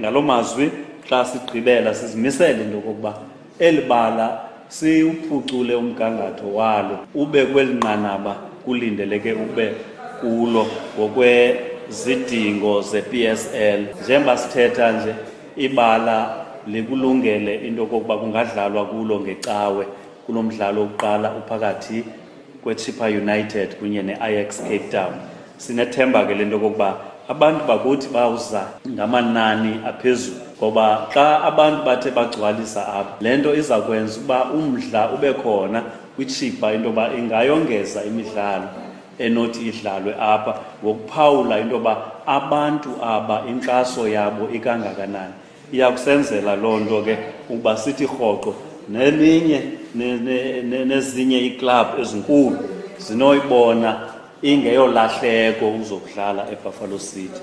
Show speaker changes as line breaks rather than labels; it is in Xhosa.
ngaloo mazwi xa sigqibela sizimisele into yokokuba eli bala siwuphucule umgangatho walo ube kweli nqanaba kulindeleke ube kulo ngokwezidingo ze-psl njengoba sithetha nje ibala likulungele into yokokuba kungadlalwa kulo ngecawe kulo mdlalo wokuqala uphakathi kweChippa United kunye ne-Ajax Cape Town sinethemba ke le nto okokuba abantu bakuthi bawuza ngamanani aphezulu ngoba xa abantu bathe bagcwalisa apha le nto iza kwenza ukuba umdla ube khona kwitshipa into yoba ingayongeza imidlalo enothi idlalwe apha ngokuphawula into yoba abantu aba inkxaso yabo ikangakanani iya kusenzela loo nto ke uba sithi rhoqo neminye nezinye iiklabhu ezinkulu zinoyibona ingeyolahleko uzokudlala ebuffalo city